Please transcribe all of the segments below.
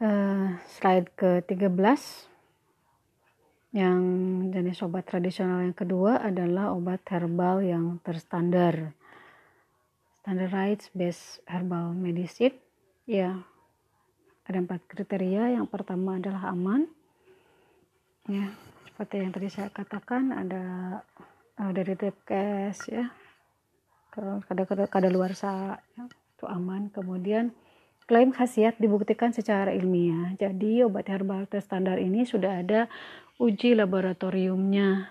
uh, slide ke-13 yang jenis obat tradisional yang kedua adalah obat herbal yang terstandar. Standardized base herbal medicine. Ya ada empat kriteria. Yang pertama adalah aman. Ya seperti yang tadi saya katakan ada uh, dari Depkes ya. Kada kada, kada luar sa ya, itu aman. Kemudian klaim khasiat dibuktikan secara ilmiah. Jadi obat herbal terstandar ini sudah ada uji laboratoriumnya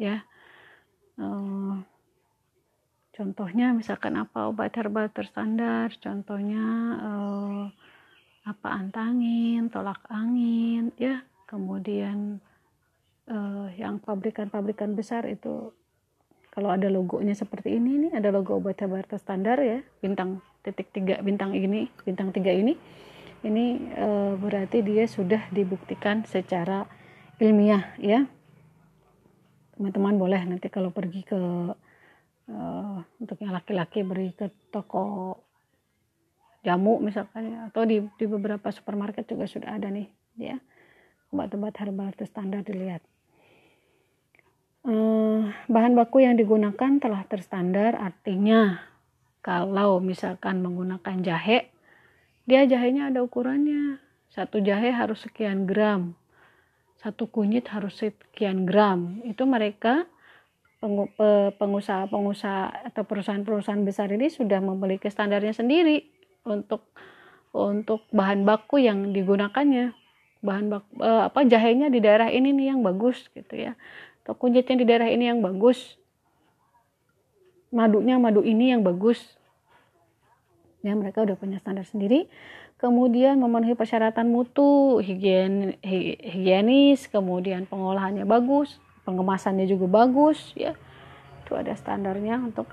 ya. Uh, contohnya misalkan apa obat herbal terstandar contohnya uh, apa antangin tolak angin ya. Kemudian uh, yang pabrikan-pabrikan besar itu kalau ada logonya seperti ini nih ada logo obat herbal terstandar ya bintang titik tiga bintang ini bintang tiga ini ini uh, berarti dia sudah dibuktikan secara ilmiah ya. Teman-teman boleh nanti kalau pergi ke uh, untuk yang laki-laki beri ke toko jamu misalkan atau di, di beberapa supermarket juga sudah ada nih ya. Obat-obat herbal standar dilihat. Uh, bahan baku yang digunakan telah terstandar artinya kalau misalkan menggunakan jahe dia jahenya ada ukurannya. Satu jahe harus sekian gram. Satu kunyit harus sekian gram. Itu mereka pengusaha-pengusaha atau perusahaan-perusahaan besar ini sudah memiliki standarnya sendiri untuk untuk bahan baku yang digunakannya. Bahan baku eh, apa jahenya di daerah ini nih yang bagus gitu ya. Atau kunyitnya di daerah ini yang bagus madunya madu ini yang bagus ya mereka udah punya standar sendiri kemudian memenuhi persyaratan mutu, higien, higienis, kemudian pengolahannya bagus, pengemasannya juga bagus, ya. Itu ada standarnya untuk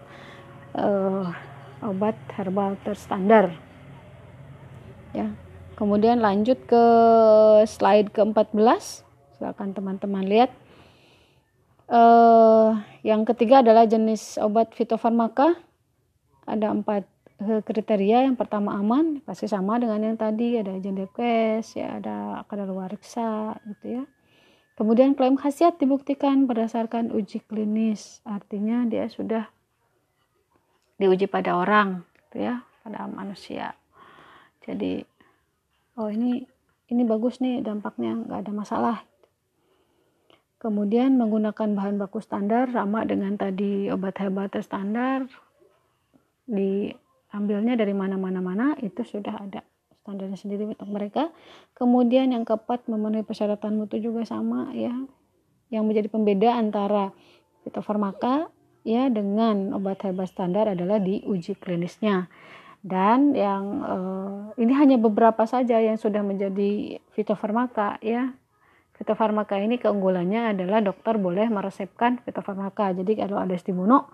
uh, obat herbal terstandar. Ya. Kemudian lanjut ke slide ke-14. Silakan teman-teman lihat. Uh, yang ketiga adalah jenis obat fitofarmaka. Ada empat kriteria. Yang pertama aman pasti sama dengan yang tadi. Ada jendepkes ya ada kadaluarsa gitu ya. Kemudian klaim khasiat dibuktikan berdasarkan uji klinis. Artinya dia sudah diuji pada orang gitu ya pada manusia. Jadi oh ini ini bagus nih dampaknya nggak ada masalah kemudian menggunakan bahan baku standar sama dengan tadi obat hebat standar di ambilnya dari mana-mana-mana itu sudah ada standarnya sendiri untuk mereka. Kemudian yang keempat memenuhi persyaratan mutu juga sama ya. Yang menjadi pembeda antara fitofarmaka ya dengan obat herbal standar adalah di uji klinisnya. Dan yang eh, ini hanya beberapa saja yang sudah menjadi fitofarmaka ya. Fitofarmaka ini keunggulannya adalah dokter boleh meresepkan fitofarmaka. Jadi kalau ada stimuno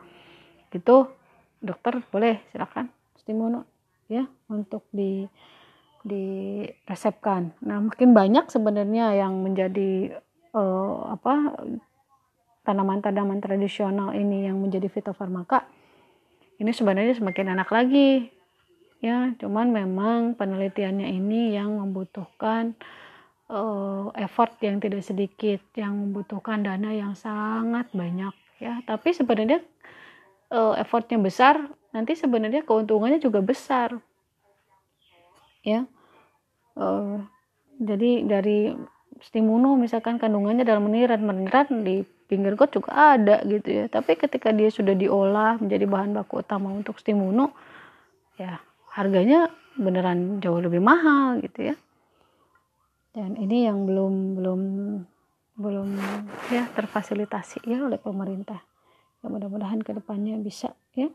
gitu dokter boleh silakan Timono ya untuk di diresepkan. Nah, makin banyak sebenarnya yang menjadi uh, apa tanaman-tanaman tradisional ini yang menjadi fitofarmaka. Ini sebenarnya semakin enak lagi. Ya, cuman memang penelitiannya ini yang membutuhkan uh, effort yang tidak sedikit, yang membutuhkan dana yang sangat banyak ya. Tapi sebenarnya uh, effortnya besar nanti sebenarnya keuntungannya juga besar ya. Uh, jadi dari stimuno misalkan kandungannya dalam meniran meniran di pinggir got juga ada gitu ya. Tapi ketika dia sudah diolah menjadi bahan baku utama untuk stimuno ya harganya beneran jauh lebih mahal gitu ya dan ini yang belum belum belum ya terfasilitasi ya oleh pemerintah. Ya mudah-mudahan ke depannya bisa ya